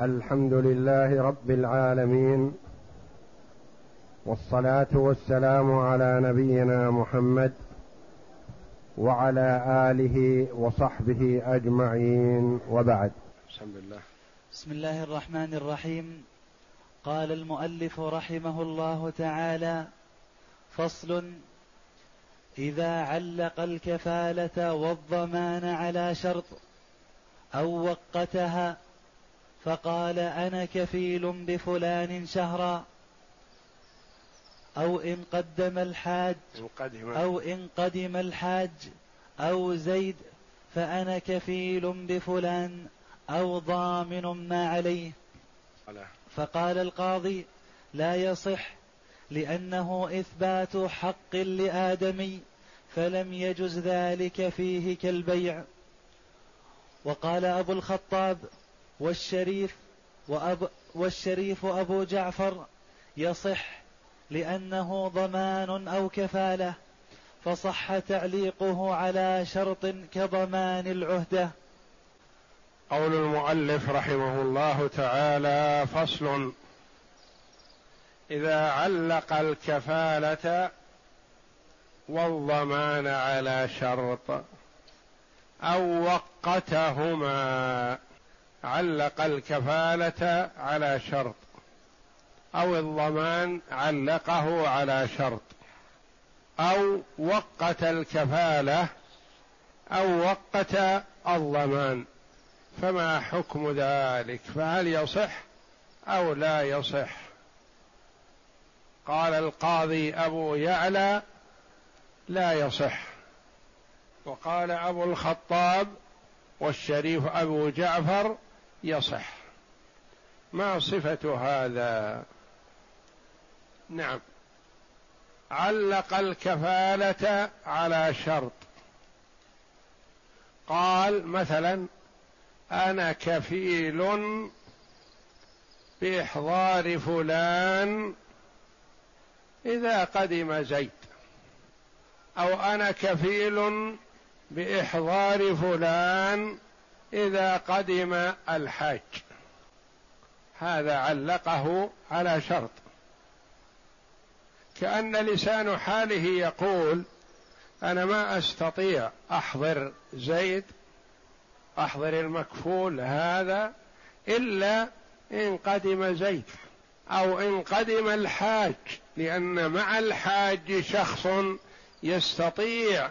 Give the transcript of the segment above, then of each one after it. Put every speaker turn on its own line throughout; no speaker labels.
الحمد لله رب العالمين والصلاة والسلام على نبينا محمد وعلى آله وصحبه أجمعين وبعد.
بسم الله
بسم الله الرحمن الرحيم. قال المؤلف رحمه الله تعالى فصل إذا علق الكفالة والضمان على شرط أو وقتها فقال أنا كفيل بفلان شهرا أو إن قدم الحاج أو إن قدم الحاج أو زيد فأنا كفيل بفلان أو ضامن ما عليه. فقال القاضي لا يصح لأنه إثبات حق لآدمي فلم يجز ذلك فيه كالبيع. وقال أبو الخطاب والشريف وأب والشريف أبو جعفر يصح لأنه ضمان أو كفالة فصح تعليقه على شرط كضمان العهدة.
قول المؤلف رحمه الله تعالى فصل إذا علق الكفالة والضمان على شرط أو وقتهما. علق الكفالة على شرط أو الضمان علقه على شرط أو وقت الكفالة أو وقت الضمان. فما حكم ذلك؟ فهل يصح أو لا يصح؟ قال القاضي أبو يعلى لا يصح. وقال أبو الخطاب والشريف أبو جعفر يصح. ما صفة هذا؟ نعم. علق الكفالة على شرط. قال مثلا أنا كفيل بإحضار فلان إذا قدم زيد أو أنا كفيل بإحضار فلان إذا قدم الحاج. هذا علقه على شرط. كأن لسان حاله يقول أنا ما أستطيع أحضر زيد أحضر المكفول هذا إلا إن قدم زيد أو إن قدم الحاج لأن مع الحاج شخص يستطيع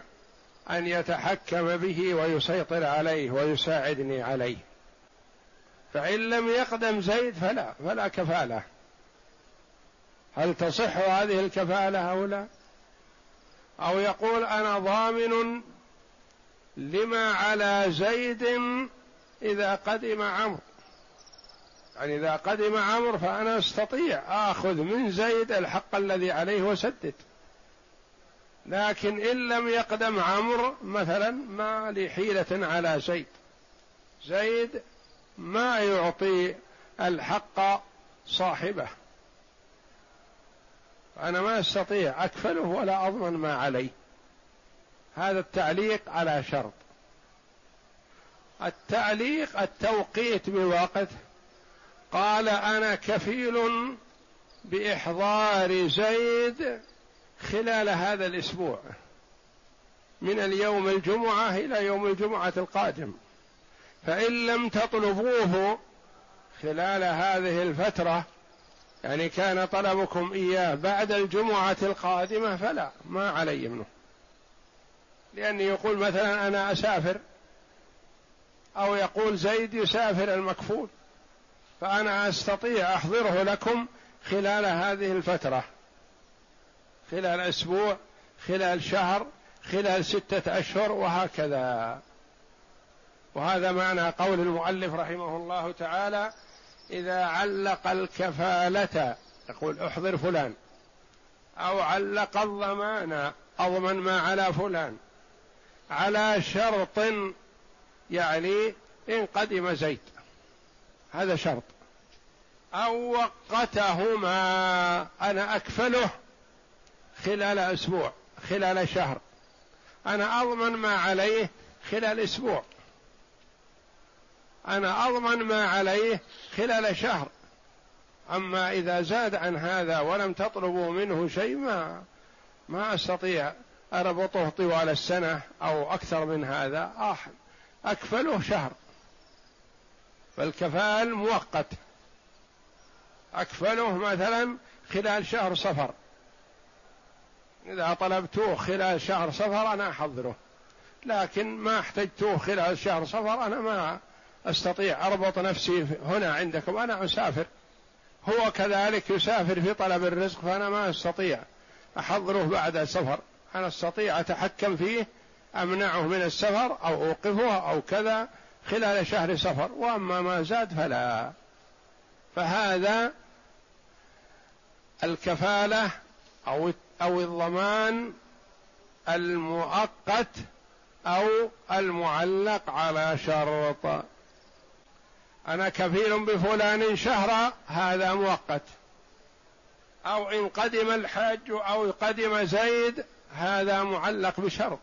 أن يتحكم به ويسيطر عليه ويساعدني عليه. فإن لم يقدم زيد فلا فلا كفالة. هل تصح هذه الكفالة أو لا؟ أو يقول أنا ضامن لما على زيد إذا قدم عمرو. يعني إذا قدم عمرو فأنا أستطيع آخذ من زيد الحق الذي عليه وسدد. لكن إن لم يقدم عمرو مثلا ما لي حيلة على زيد. زيد ما يعطي الحق صاحبه. أنا ما أستطيع أكفله ولا أضمن ما علي هذا التعليق على شرط. التعليق التوقيت بوقت. قال أنا كفيل بإحضار زيد خلال هذا الأسبوع من اليوم الجمعة إلى يوم الجمعة القادم. فإن لم تطلبوه خلال هذه الفترة يعني كان طلبكم إياه بعد الجمعة القادمة فلا ما علي منه. لأني يقول مثلا أنا أسافر أو يقول زيد يسافر المكفول فأنا أستطيع أحضره لكم خلال هذه الفترة. خلال أسبوع خلال شهر خلال ستة أشهر وهكذا. وهذا معنى قول المؤلف رحمه الله تعالى إذا علق الكفالة يقول أحضر فلان. أو علق الضمان أضمن ما على فلان. على شرط يعني إن قدم زيد هذا شرط. أو وقتهما أنا أكفله. خلال أسبوع خلال شهر. أنا أضمن ما عليه خلال أسبوع. أنا أضمن ما عليه خلال شهر. أما إذا زاد عن هذا ولم تطلبوا منه شيء ما ما أستطيع أربطه طوال السنة أو أكثر من هذا. أكفله شهر. فالكفال مؤقت. أكفله مثلا خلال شهر صفر. إذا طلبتوه خلال شهر صفر أنا أحضره. لكن ما احتجتوه خلال شهر صفر أنا ما أستطيع أربط نفسي هنا عندكم. أنا أسافر. هو كذلك يسافر في طلب الرزق فأنا ما أستطيع أحضره بعد السفر. أنا أستطيع أتحكم فيه أمنعه من السفر أو أوقفه أو كذا خلال شهر سفر وأما ما زاد فلا. فهذا الكفالة أو أو الضمان المؤقت أو المعلق على شرط. أنا كفيل بفلان شهرا هذا مؤقت. أو إن قدم الحاج أو قدم زيد هذا معلق بشرط.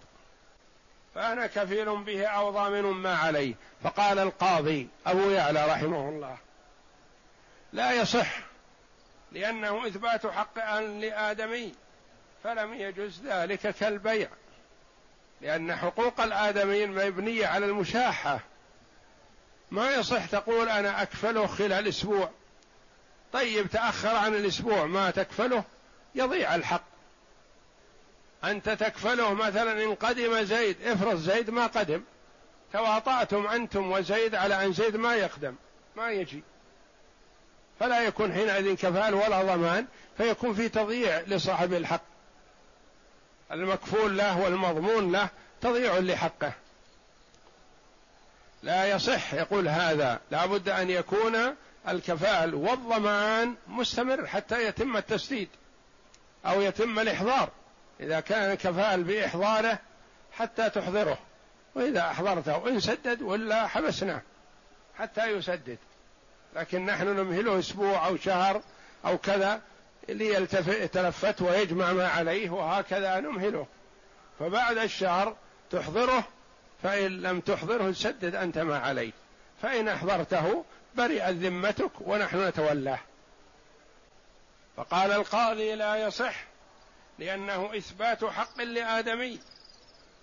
فأنا كفيل به أو ضامن ما عليه. فقال القاضي أبو يعلى رحمه الله لا يصح لأنه إثبات حق لآدمي فلم يجز ذلك كالبيع لأن حقوق الآدميين مبنية على المشاحة. ما يصح تقول أنا أكفله خلال أسبوع. طيب تأخر عن الأسبوع ما تكفله؟ يضيع الحق. أنت تكفله مثلا إن قدم زيد افرض زيد ما قدم تواطأتم أنتم وزيد على أن زيد ما يقدم ما يجي. فلا يكون حينئذ كفال ولا ضمان فيكون في تضييع لصاحب الحق. المكفول له والمضمون له تضييع لحقه. لا يصح يقول هذا. لا بد أن يكون الكفال والضمان مستمر حتى يتم التسديد أو يتم الإحضار. إذا كان الكفال بإحضاره حتى تحضره. وإذا أحضرته إن سدد ولا حبسناه حتى يسدد. لكن نحن نمهله أسبوع أو شهر أو كذا ليتلفت ويجمع ما عليه وهكذا نمهله. فبعد الشهر تحضره فإن لم تحضره سدد أنت ما عليه فإن أحضرته برئت ذمتك ونحن نتولاه. فقال القاضي لا يصح لأنه إثبات حق لآدمي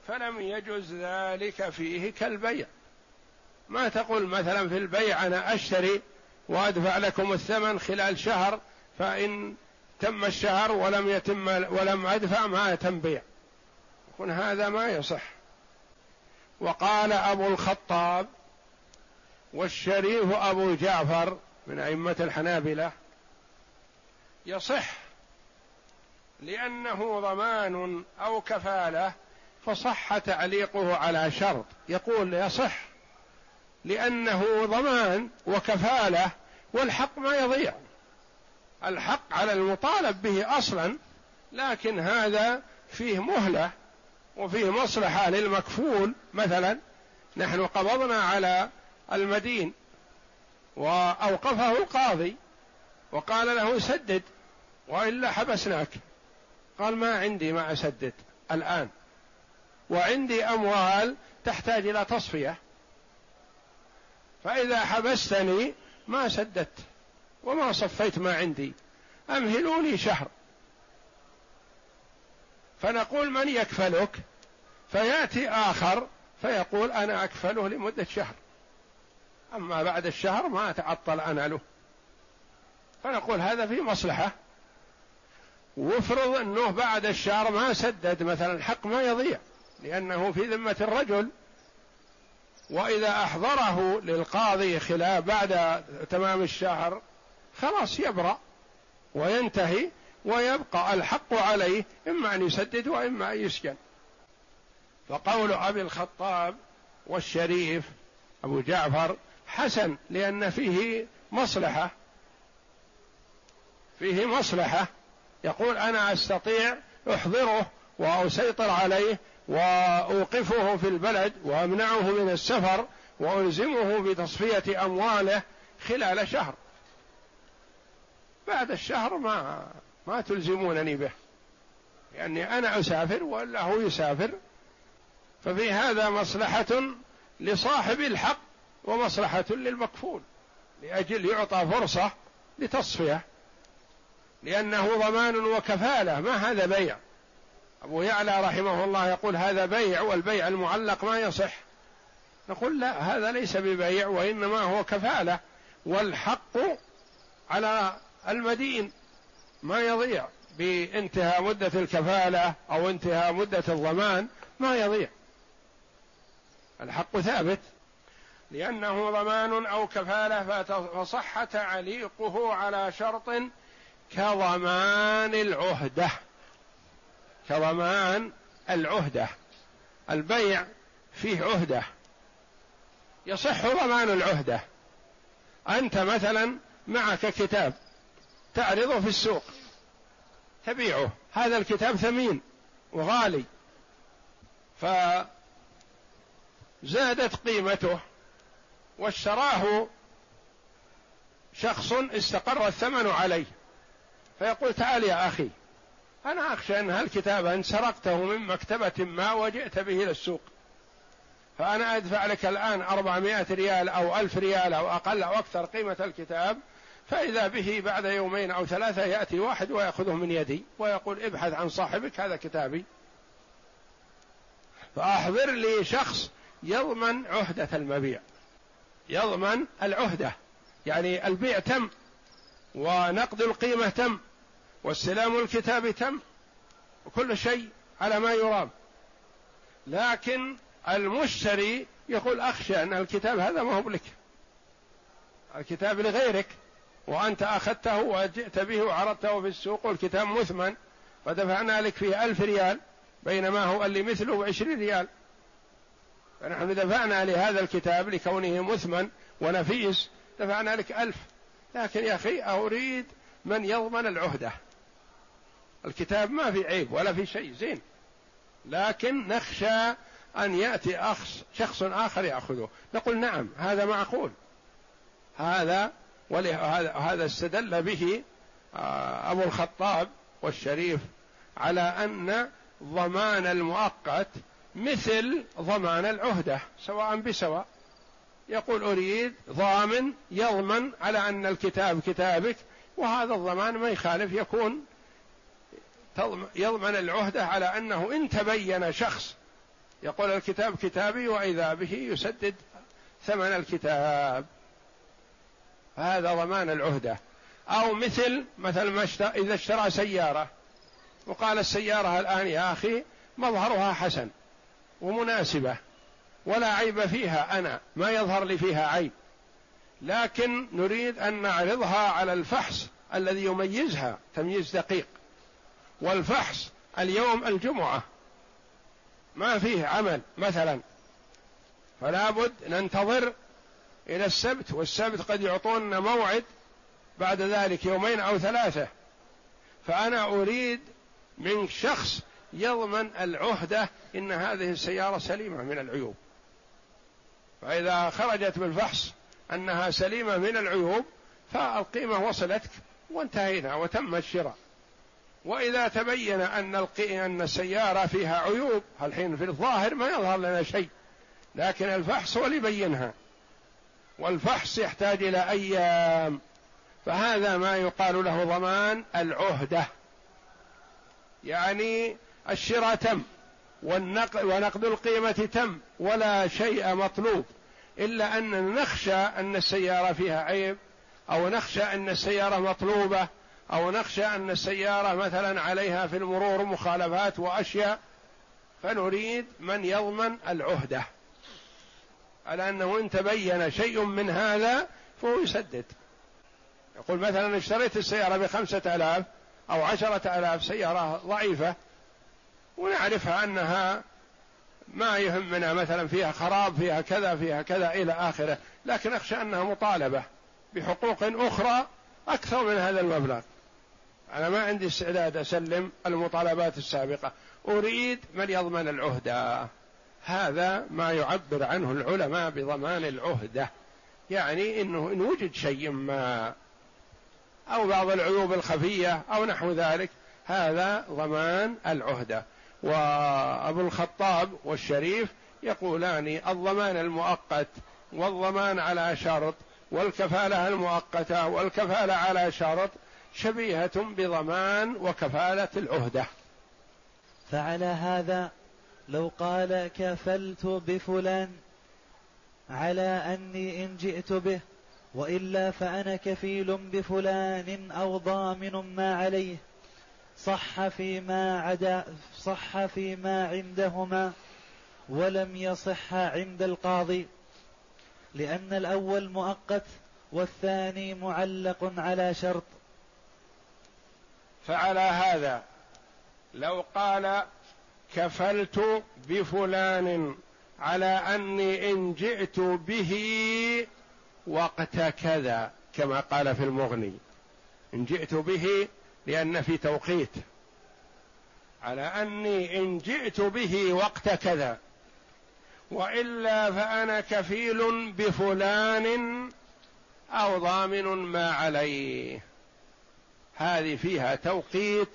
فلم يجز ذلك فيه كالبيع. ما تقول مثلا في البيع أنا أشتري وأدفع لكم الثمن خلال شهر فإن تم الشهر ولم يتم ولم أدفع ما يتم بيع يكون هذا ما يصح. وقال أبو الخطاب والشريف أبو جعفر من أئمة الحنابلة يصح لأنه ضمان أو كفالة فصح تعليقه على شرط. يقول يصح لأنه ضمان وكفالة والحق ما يضيع. الحق على المطالب به أصلا لكن هذا فيه مهلة وفيه مصلحة للمكفول. مثلا نحن قبضنا على المدين وأوقفه القاضي وقال له سدد وإلا حبسناك. قال ما عندي ما أسدد الآن وعندي أموال تحتاج إلى تصفية فإذا حبستني ما سددت. وما صفيت ما عندي. أمهلوني شهر. فنقول من يكفلك؟ فيأتي آخر فيقول أنا أكفله لمدة شهر. أما بعد الشهر ما أتعطل أنا له فنقول هذا في مصلحة. وافرض أنه بعد الشهر ما سدد مثلا الحق ما يضيع لأنه في ذمة الرجل. وإذا أحضره للقاضي خلاف بعد تمام الشهر خلاص يبرأ وينتهي ويبقى الحق عليه إما أن يسدد وإما أن يسجن. فقول أبي الخطاب والشريف أبو جعفر حسن لأن فيه مصلحة فيه مصلحة. يقول أنا أستطيع أحضره وأسيطر عليه وأوقفه في البلد وأمنعه من السفر وألزمه بتصفية أمواله خلال شهر. بعد الشهر ما ما تلزمونني به لأني أنا أسافر ولا هو يسافر. ففي هذا مصلحة لصاحب الحق ومصلحة للمكفول لأجل يعطى فرصة لتصفية لأنه ضمان وكفالة. ما هذا بيع؟ أبو يعلى رحمه الله يقول هذا بيع والبيع المعلق ما يصح. نقول لا هذا ليس ببيع وإنما هو كفالة والحق على المدين ما يضيع بانتهاء مدة الكفالة أو انتهاء مدة الضمان ما يضيع. الحق ثابت. لأنه ضمان أو كفالة فصح تعليقه على شرط كضمان العهدة. كضمان العهدة. البيع فيه عهدة. يصح ضمان العهدة. أنت مثلا معك كتاب. تعرضه في السوق. تبيعه. هذا الكتاب ثمين وغالي. فزادت قيمته. واشتراه شخص استقر الثمن عليه. فيقول تعال يا أخي أنا أخشى أن هالكتاب أن سرقته من مكتبة ما وجئت به إلى السوق. فأنا أدفع لك الآن أربعمائة ريال أو ألف ريال أو أقل أو أكثر قيمة الكتاب فإذا به بعد يومين أو ثلاثة يأتي واحد ويأخذه من يدي ويقول ابحث عن صاحبك هذا كتابي. فأحضر لي شخص يضمن عهدة المبيع. يضمن العهدة. يعني البيع تم ونقد القيمة تم واستلام الكتاب تم وكل شيء على ما يرام. لكن المشتري يقول أخشى أن الكتاب هذا ما هو لك الكتاب لغيرك. وأنت أخذته وجئت به وعرضته في السوق والكتاب مثمن فدفعنا لك فيه ألف ريال بينما هو اللي مثله بعشرين ريال. فنحن دفعنا لهذا الكتاب لكونه مثمن ونفيس دفعنا لك ألف. لكن يا أخي أريد من يضمن العهدة. الكتاب ما في عيب ولا في شيء زين. لكن نخشى أن يأتي أخص شخص آخر يأخذه. نقول نعم هذا معقول هذا ولهذا هذا استدل به آه، أبو الخطاب والشريف على أن ضمان المؤقت مثل ضمان العهدة سواء بسواء. يقول أريد ضامن يضمن على أن الكتاب كتابك وهذا الضمان ما يخالف يكون يضمن العهدة على أنه إن تبين شخص يقول الكتاب كتابي وإذا به يسدد ثمن الكتاب. هذا ضمان العهدة. أو مثل مثل ما إذا اشترى سيارة. وقال السيارة الآن يا أخي مظهرها حسن ومناسبة ولا عيب فيها أنا ما يظهر لي فيها عيب. لكن نريد أن نعرضها على الفحص الذي يميزها تمييز دقيق. والفحص اليوم الجمعة. ما فيه عمل مثلا. فلا بد ننتظر إلى السبت والسبت قد يعطوننا موعد بعد ذلك يومين أو ثلاثة. فأنا أريد من شخص يضمن العهدة إن هذه السيارة سليمة من العيوب. فإذا خرجت بالفحص أنها سليمة من العيوب فالقيمة وصلتك وانتهينا وتم الشراء. وإذا تبين أن أن السيارة فيها عيوب الحين في الظاهر ما يظهر لنا شيء لكن الفحص هو اللي يبينها والفحص يحتاج إلى أيام. فهذا ما يقال له ضمان العهدة. يعني الشراء تم والنقد ونقد القيمة تم ولا شيء مطلوب. إلا أن نخشى أن السيارة فيها عيب أو نخشى أن السيارة مطلوبة أو نخشى أن السيارة مثلا عليها في المرور مخالفات وأشياء. فنريد من يضمن العهدة. على أنه إن تبين شيء من هذا فهو يسدد. يقول مثلا اشتريت السيارة بخمسة آلاف أو عشرة آلاف سيارة ضعيفة ونعرفها أنها ما يهمنا مثلا فيها خراب فيها كذا فيها كذا إلى آخره لكن أخشى أنها مطالبة بحقوق أخرى أكثر من هذا المبلغ. أنا ما عندي استعداد أسلم المطالبات السابقة. أريد من يضمن العهدة. هذا ما يعبر عنه العلماء بضمان العهدة. يعني إنه إن وجد شيء ما أو بعض العيوب الخفية أو نحو ذلك هذا ضمان العهدة. وأبو الخطاب والشريف يقولان الضمان المؤقت والضمان على شرط والكفالة المؤقتة والكفالة على شرط شبيهة بضمان وكفالة العهدة.
فعلى هذا لو قال كفلت بفلان على أني إن جئت به وإلا فأنا كفيل بفلان أو ضامن ما عليه. صح فيما عدا صح فيما عندهما ولم يصح عند القاضي لأن الأول مؤقت والثاني معلق على شرط.
فعلى هذا لو قال كفلت بفلان على أني إن جئت به وقت كذا كما قال في المغني. إن جئت به لأن في توقيت. على أني إن جئت به وقت كذا. وإلا فأنا كفيل بفلان أو ضامن ما عليه. هذه فيها توقيت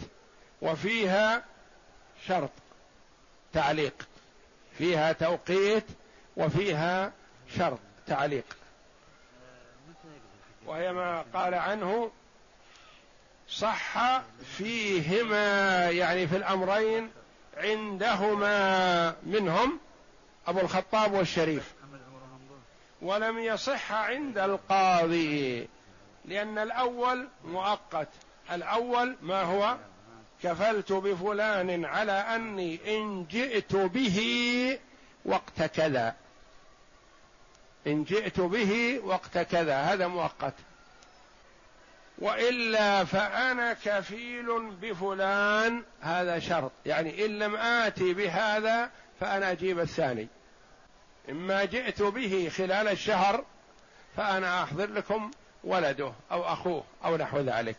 وفيها شرط. تعليق. فيها توقيت وفيها شرط تعليق. وهي ما قال عنه صح فيهما يعني في الأمرين عندهما منهم أبو الخطاب والشريف. ولم يصح عند القاضي لأن الأول مؤقت الأول ما هو؟ كفلت بفلان على أني إن جئت به وقت كذا. إن جئت به وقت كذا. هذا مؤقت. وإلا فأنا كفيل بفلان. هذا شرط. يعني إن لم آتي بهذا فأنا أجيب الثاني. إما جئت به خلال الشهر فأنا أحضر لكم ولده أو أخوه أو نحو ذلك.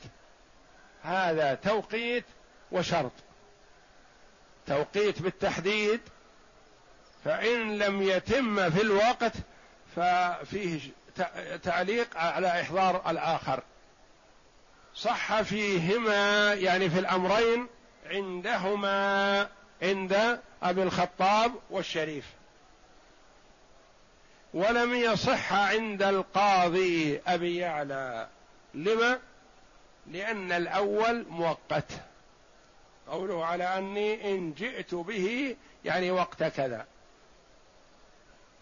هذا توقيت وشرط. توقيت بالتحديد فإن لم يتم في الوقت ففيه تعليق على إحضار الآخر. صح فيهما يعني في الأمرين عندهما عند أبي الخطاب والشريف. ولم يصح عند القاضي أبي يعلى. لما؟ لأن الأول مؤقت. قوله على أني إن جئت به يعني وقت كذا.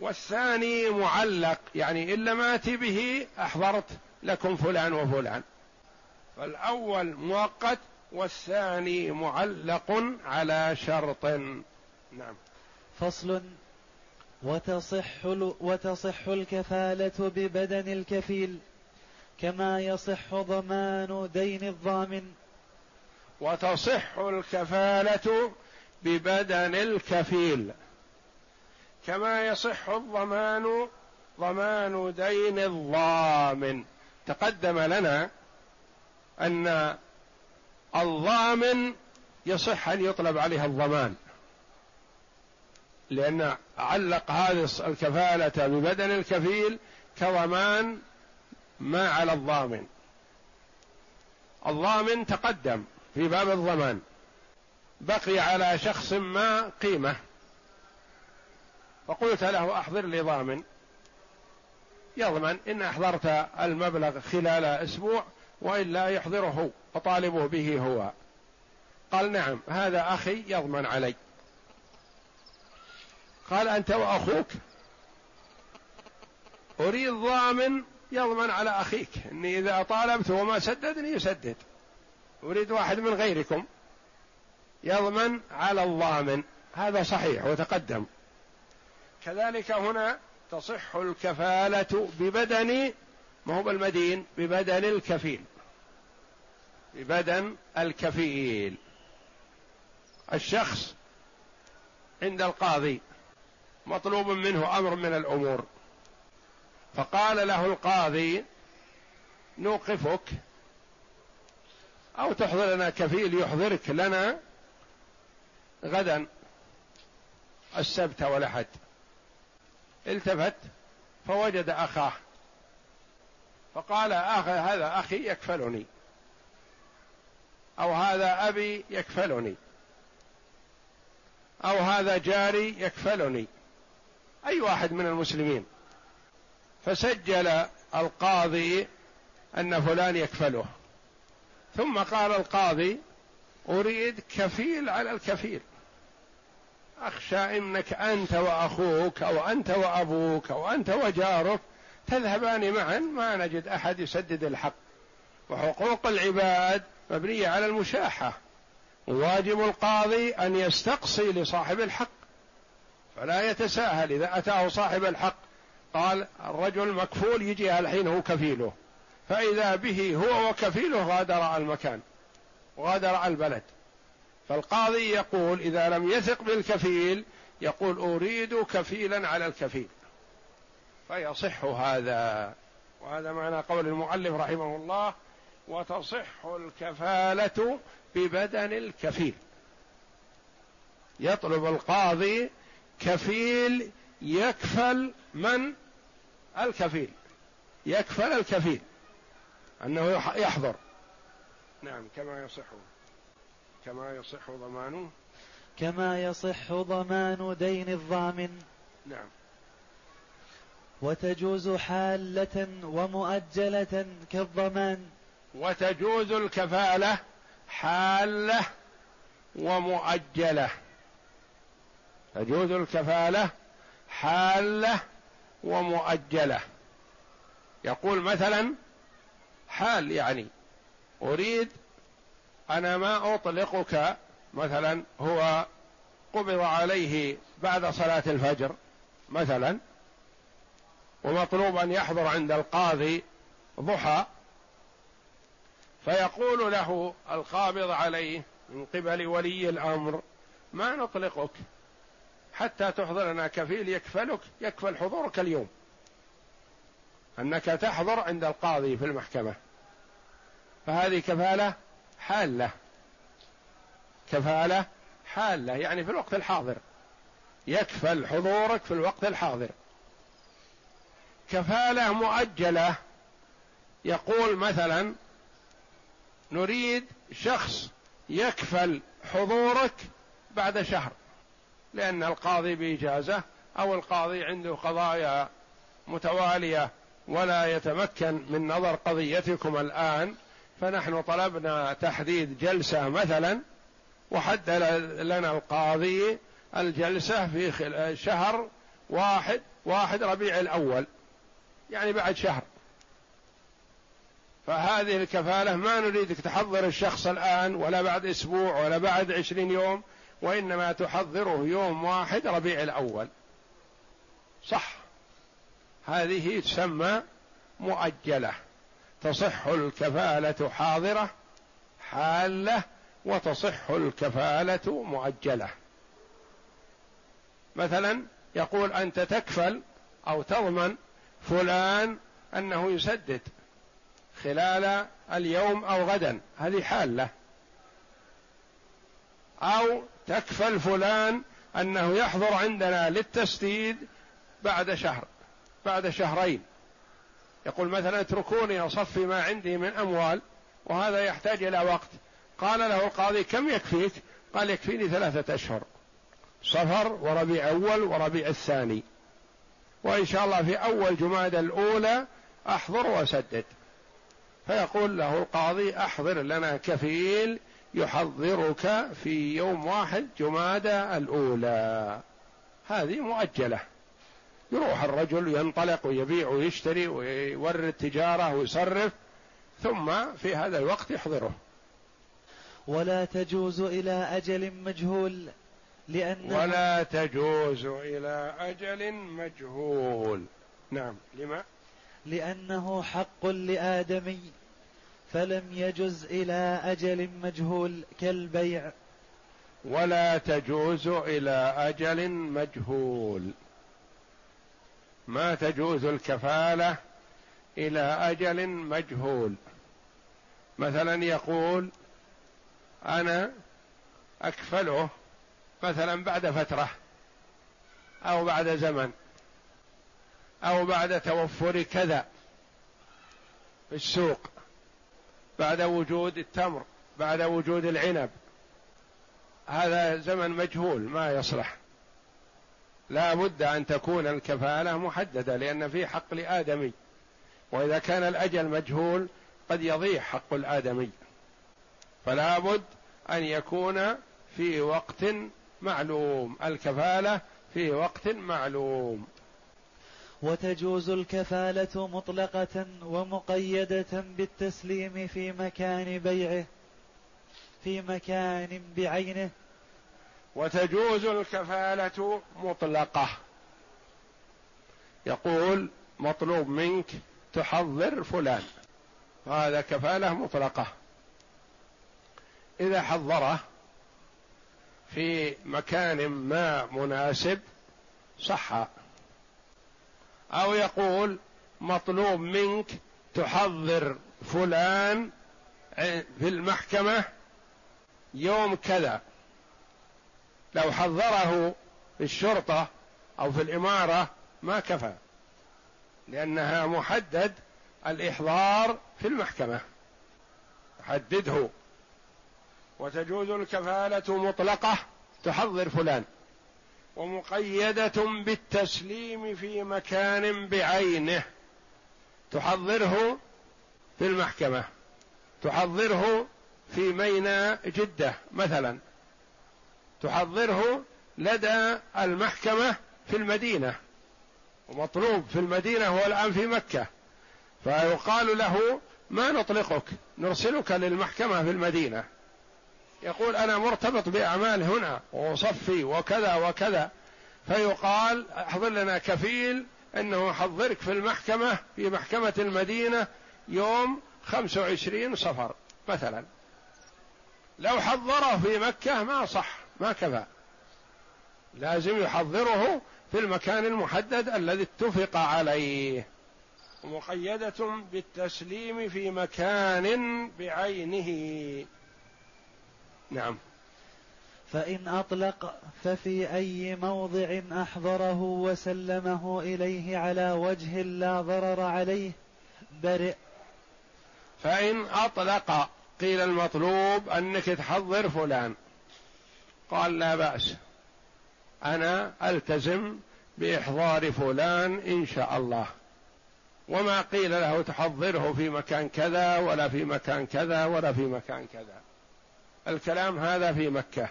والثاني معلق يعني إن لم آتي به أحضرت لكم فلان وفلان. فالأول مؤقت والثاني معلق على شرط. نعم.
فصل. وتصح وتصح الكفالة ببدن الكفيل كما يصح ضمان دين الضامن.
وتصح الكفالة ببدن الكفيل. كما يصح الضمان ضمان دين الضامن. تقدم لنا أن الضامن يصح أن يطلب عليها الضمان. لأن علق هذه الكفالة ببدن الكفيل كضمان ما على الضامن. الضامن تقدم. في باب الضمان. بقي على شخص ما قيمة. فقلت له أحضر لي ضامن. يضمن إن أحضرت المبلغ خلال أسبوع وإلا يحضره وطالبه به هو. قال نعم هذا أخي يضمن علي. قال أنت وأخوك. أريد ضامن يضمن على أخيك إني إذا طالبت وما سددني يسدد. أريد واحد من غيركم يضمن على الضامن هذا صحيح وتقدم. كذلك هنا تصح الكفالة ببدن ما هو بالمدين؟ ببدن الكفيل. ببدن الكفيل. الشخص عند القاضي مطلوب منه أمر من الأمور. فقال له القاضي نوقفك أو تحضر لنا كفيل يحضرك لنا غدا السبت والأحد. التفت فوجد أخاه. فقال أخ هذا أخي يكفلني. أو هذا أبي يكفلني. أو هذا جاري يكفلني. أي واحد من المسلمين. فسجل القاضي أن فلان يكفله. ثم قال القاضي أريد كفيل على الكفيل. أخشى إنك أنت وأخوك أو أنت وأبوك أو أنت وجارك تذهبان معا ما نجد أحد يسدد الحق. وحقوق العباد مبنية على المشاحة. واجب القاضي أن يستقصي لصاحب الحق. فلا يتساهل إذا أتاه صاحب الحق. قال الرجل مكفول يجي الحين هو كفيله. فإذا به هو وكفيله غادر المكان وغادر البلد. فالقاضي يقول إذا لم يثق بالكفيل يقول أريد كفيلا على الكفيل. فيصح هذا. وهذا معنى قول المؤلف رحمه الله وتصح الكفالة ببدن الكفيل. يطلب القاضي كفيل يكفل من؟ الكفيل. يكفل الكفيل. أنه يحضر. نعم كما يصح. كما يصح ضمانه
كما يصح ضمان دين الضامن.
نعم.
وتجوز حالة ومؤجلة كالضمان.
وتجوز الكفالة حالة ومؤجلة. تجوز الكفالة حالة ومؤجلة. يقول مثلا حال يعني. أريد أنا ما أطلقك مثلا هو قبض عليه بعد صلاة الفجر مثلا ومطلوب أن يحضر عند القاضي ضحى فيقول له القابض عليه من قبل ولي الأمر ما نطلقك حتى تحضر لنا كفيل يكفلك يكفل حضورك اليوم. أنك تحضر عند القاضي في المحكمة. فهذه كفالة حالة. كفالة حالة يعني في الوقت الحاضر. يكفل حضورك في الوقت الحاضر. كفالة مؤجلة. يقول مثلا نريد شخص يكفل حضورك بعد شهر لأن القاضي بإجازة أو القاضي عنده قضايا متوالية. ولا يتمكن من نظر قضيتكم الآن فنحن طلبنا تحديد جلسة مثلا وحد لنا القاضي الجلسة في شهر واحد واحد ربيع الأول يعني بعد شهر. فهذه الكفالة ما نريدك تحضر الشخص الآن ولا بعد أسبوع ولا بعد عشرين يوم وإنما تحضره يوم واحد ربيع الأول. صح. هذه تسمى مؤجلة. تصح الكفالة حاضرة حالة وتصح الكفالة مؤجلة. مثلا يقول أنت تكفل أو تضمن فلان أنه يسدد خلال اليوم أو غدا. هذه حالة. أو تكفل فلان أنه يحضر عندنا للتسديد بعد شهر. بعد شهرين. يقول مثلا اتركوني أصفي ما عندي من أموال وهذا يحتاج إلى وقت. قال له القاضي كم يكفيك؟ قال يكفيني ثلاثة أشهر. صفر وربيع أول وربيع الثاني. وإن شاء الله في أول جماد الأولى أحضر وأسدد. فيقول له القاضي أحضر لنا كفيل يحضرك في يوم واحد جمادى الأولى. هذه مؤجلة. يروح الرجل ينطلق ويبيع ويشتري ويورد تجارة ويصرف ثم في هذا الوقت يحضره.
ولا تجوز إلى أجل مجهول لأن
ولا تجوز إلى أجل مجهول. نعم لما؟
لأنه حق لآدمي فلم يجز إلى أجل مجهول كالبيع.
ولا تجوز إلى أجل مجهول. ما تجوز الكفالة إلى أجل مجهول. مثلا يقول أنا أكفله مثلا بعد فترة أو بعد زمن أو بعد توفر كذا في السوق بعد وجود التمر بعد وجود العنب. هذا زمن مجهول ما يصلح. لا بد أن تكون الكفالة محددة لأن في حق لآدمي وإذا كان الأجل مجهول قد يضيع حق الآدمي. فلا بد أن يكون في وقت معلوم. الكفالة في وقت معلوم.
وتجوز الكفالة مطلقة ومقيدة بالتسليم في مكان بيعه في مكان بعينه.
وتجوز الكفالة مطلقة. يقول مطلوب منك تحضر فلان. هذا كفالة مطلقة. إذا حضره في مكان ما مناسب صح. أو يقول مطلوب منك تحضر فلان في المحكمة يوم كذا. لو حضره في الشرطة أو في الإمارة ما كفى لأنها محدد الإحضار في المحكمة. حدده وتجوز الكفالة مطلقة تحضر فلان. ومقيدة بالتسليم في مكان بعينه تحضره في المحكمة. تحضره في ميناء جدة مثلا. تحضره لدى المحكمة في المدينة. ومطلوب في المدينة هو الآن في مكة. فيقال له ما نطلقك نرسلك للمحكمة في المدينة. يقول أنا مرتبط بأعمال هنا وصفي وكذا وكذا. فيقال احضر لنا كفيل أنه حضرك في المحكمة في محكمة المدينة يوم خمسة وعشرين صفر مثلا. لو حضره في مكة ما صح. ما كفى لازم يحضره في المكان المحدد الذي اتفق عليه. مقيدة بالتسليم في مكان بعينه. نعم.
فإن أطلق ففي أي موضع أحضره وسلمه إليه على وجه لا ضرر عليه برئ.
فإن أطلق قيل المطلوب أنك تحضر فلان. قال لا بأس. أنا ألتزم بإحضار فلان إن شاء الله. وما قيل له تحضره في مكان كذا ولا في مكان كذا ولا في مكان كذا. الكلام هذا في مكة.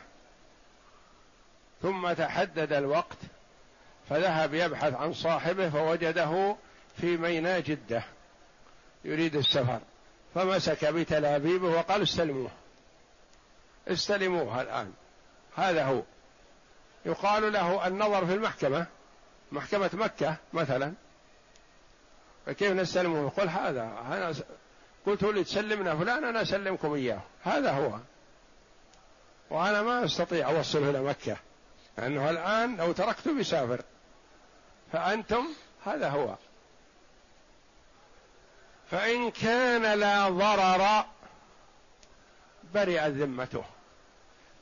ثم تحدد الوقت فذهب يبحث عن صاحبه فوجده في ميناء جدة يريد السفر. فمسك بتلابيبه وقال استلموه. استلموه الآن. هذا هو. يقال له النظر في المحكمة. محكمة مكة مثلا. فكيف نستلمه يقول هذا أنا قلت لي تسلمنا فلان أنا أسلمكم إياه. هذا هو. وأنا ما أستطيع أوصله إلى مكة لأنه الآن لو تركته بيسافر فأنتم هذا هو. فإن كان لا ضرر برئت ذمته.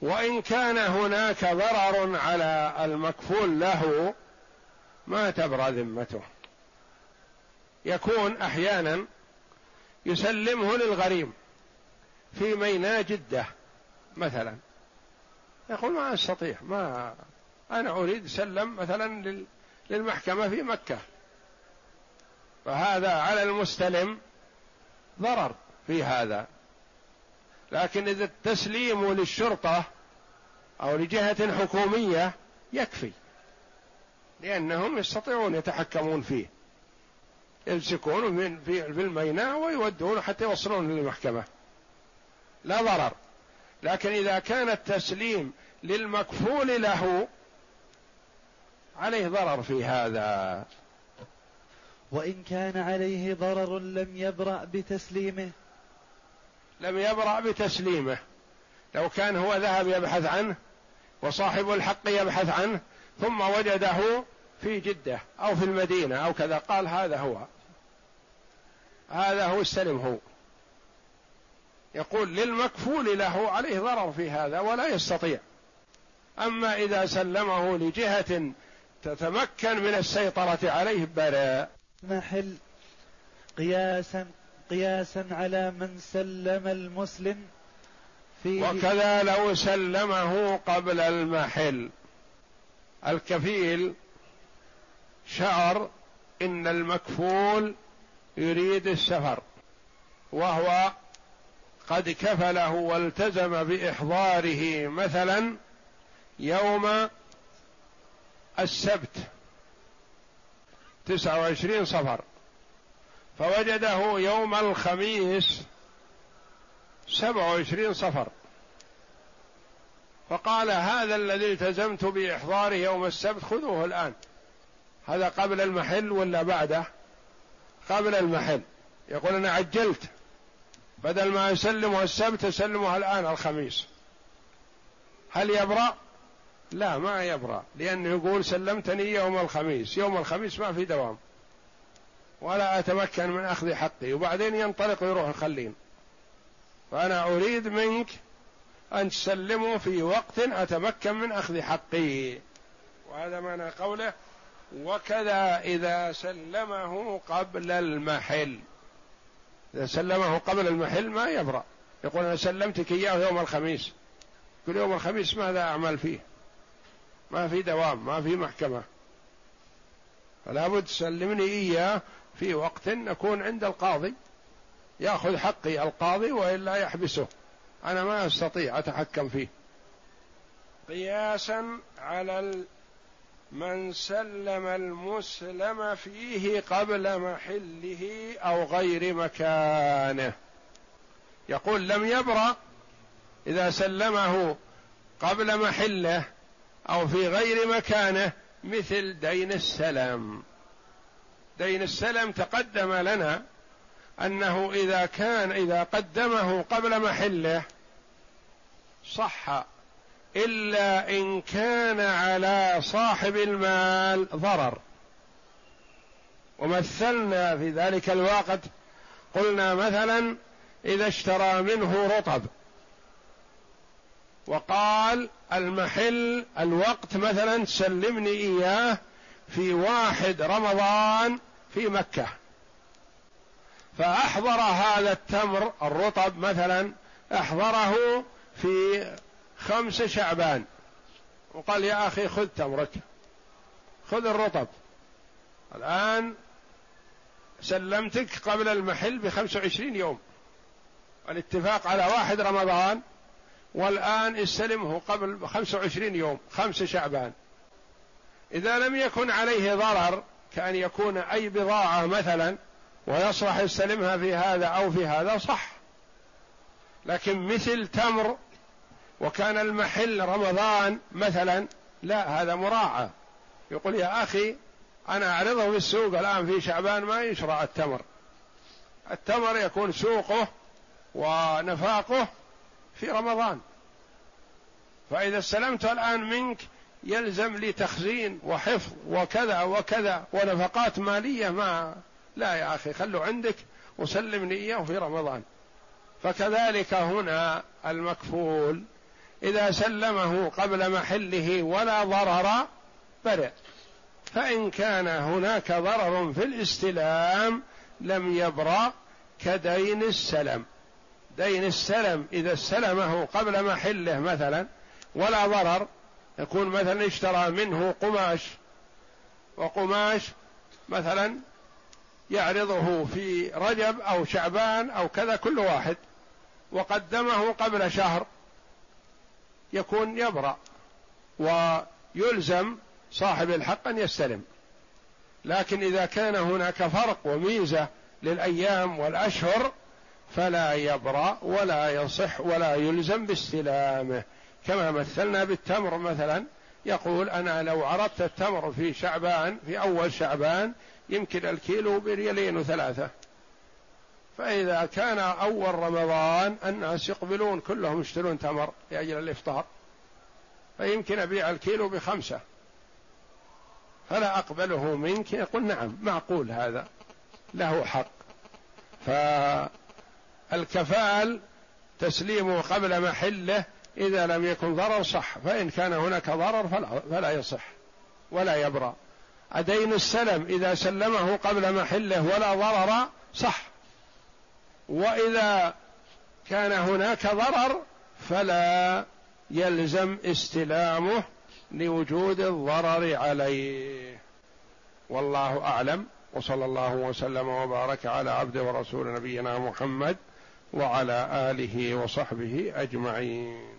وإن كان هناك ضرر على المكفول له ما تبرى ذمته. يكون أحيانا يسلمه للغريم في ميناء جدة مثلا. يقول ما أستطيع ما أنا أريد سلم مثلا للمحكمة في مكة. فهذا على المستلم ضرر في هذا. لكن إذا التسليم للشرطة أو لجهة حكومية يكفي لأنهم يستطيعون يتحكمون فيه يمسكونه من في الميناء ويودونه حتى يوصلون للمحكمة. لا ضرر. لكن إذا كان التسليم للمكفول له عليه ضرر في هذا.
وإن كان عليه ضرر لم يبرأ بتسليمه.
لم يبرأ بتسليمه. لو كان هو ذهب يبحث عنه وصاحب الحق يبحث عنه ثم وجده في جدة أو في المدينة أو كذا قال هذا هو. هذا هو استلم هو يقول للمكفول له عليه ضرر في هذا ولا يستطيع. أما إذا سلمه لجهة تتمكن من السيطرة عليه بلا
محل قياسا قياسا على من سلم المسلم
في وكذا لو سلمه قبل المحل. الكفيل شعر إن المكفول يريد السفر وهو قد كفله والتزم بإحضاره مثلا يوم السبت تسعة وعشرين صفر. فوجده يوم الخميس سبعه وعشرين صفر. فقال هذا الذي التزمت بإحضاره يوم السبت خذوه الآن. هذا قبل المحل ولا بعده؟ قبل المحل. يقول أنا عجلت. بدل ما أسلمه السبت أسلمه الآن الخميس. هل يبرأ؟ لا ما يبرأ. لأنه يقول سلمتني يوم الخميس. يوم الخميس ما في دوام. ولا أتمكن من أخذ حقي. وبعدين ينطلق ويروح الخلين فأنا أريد منك أن تسلموا في وقت أتمكن من أخذ حقي. وهذا معنى قوله وكذا إذا سلمه قبل المحل. إذا سلمه قبل المحل ما يبرأ. يقول أنا سلمتك إياه يوم الخميس. كل يوم الخميس ماذا أعمل فيه؟ ما في دوام ما في محكمة. فلا بد تسلمني إياه في وقت نكون عند القاضي ياخذ حقي القاضي والا يحبسه. أنا ما استطيع اتحكم فيه. قياسا على من سلم المسلم فيه قبل محله أو غير مكانه. يقول لم يبرأ إذا سلمه قبل محله أو في غير مكانه مثل دين السلم. دين السلم تقدم لنا أنه إذا كان إذا قدمه قبل محله صح إلا إن كان على صاحب المال ضرر. ومثلنا في ذلك الوقت قلنا مثلا إذا اشترى منه رطب وقال المحل الوقت مثلا سلمني إياه في واحد رمضان في مكة. فأحضر هذا التمر الرطب مثلا أحضره في خمس شعبان. وقال يا أخي خذ تمرك خذ الرطب. الآن سلمتك قبل المحل بخمس وعشرين يوم. الاتفاق على واحد رمضان والآن استلمه قبل خمس وعشرين يوم خمس شعبان. إذا لم يكن عليه ضرر كأن يكون أي بضاعة مثلا ويصلح يستلمها في هذا أو في هذا صح. لكن مثل تمر وكان المحل رمضان مثلا لا هذا مراعى يقول يا أخي أنا أعرضه في السوق الآن في شعبان ما يشرع التمر. التمر يكون سوقه ونفاقه في رمضان. فإذا استلمته الآن منك يلزم لي تخزين وحفظ وكذا وكذا ونفقات مالية ما لا يا أخي خلوا عندك وسلمني إياه في رمضان. فكذلك هنا المكفول إذا سلمه قبل محله ولا ضرر برئ. فإن كان هناك ضرر في الاستلام لم يبرأ كدين السلم. دين السلم إذا استلمه قبل محله مثلا ولا ضرر يكون مثلا اشترى منه قماش وقماش مثلا يعرضه في رجب أو شعبان أو كذا كل واحد وقدمه قبل شهر يكون يبرأ ويلزم صاحب الحق أن يستلم. لكن إذا كان هناك فرق وميزة للأيام والأشهر فلا يبرأ ولا يصح ولا يلزم باستلامه. كما مثلنا بالتمر مثلا. يقول أنا لو عرضت التمر في شعبان في أول شعبان يمكن الكيلو بريالين وثلاثة. فإذا كان أول رمضان الناس يقبلون كلهم يشترون تمر لأجل الإفطار. فيمكن أبيع الكيلو بخمسة. فلا أقبله منك. يقول نعم معقول هذا. له حق. فالكفال تسليمه قبل محله إذا لم يكن ضرر صح فإن كان هناك ضرر فلا, فلا يصح ولا يبرأ. أدين السلم إذا سلمه قبل محله ولا ضرر صح. وإذا كان هناك ضرر فلا يلزم استلامه لوجود الضرر عليه. والله أعلم. وصلى الله وسلم وبارك على عبد ورسول نبينا محمد وعلى آله وصحبه أجمعين.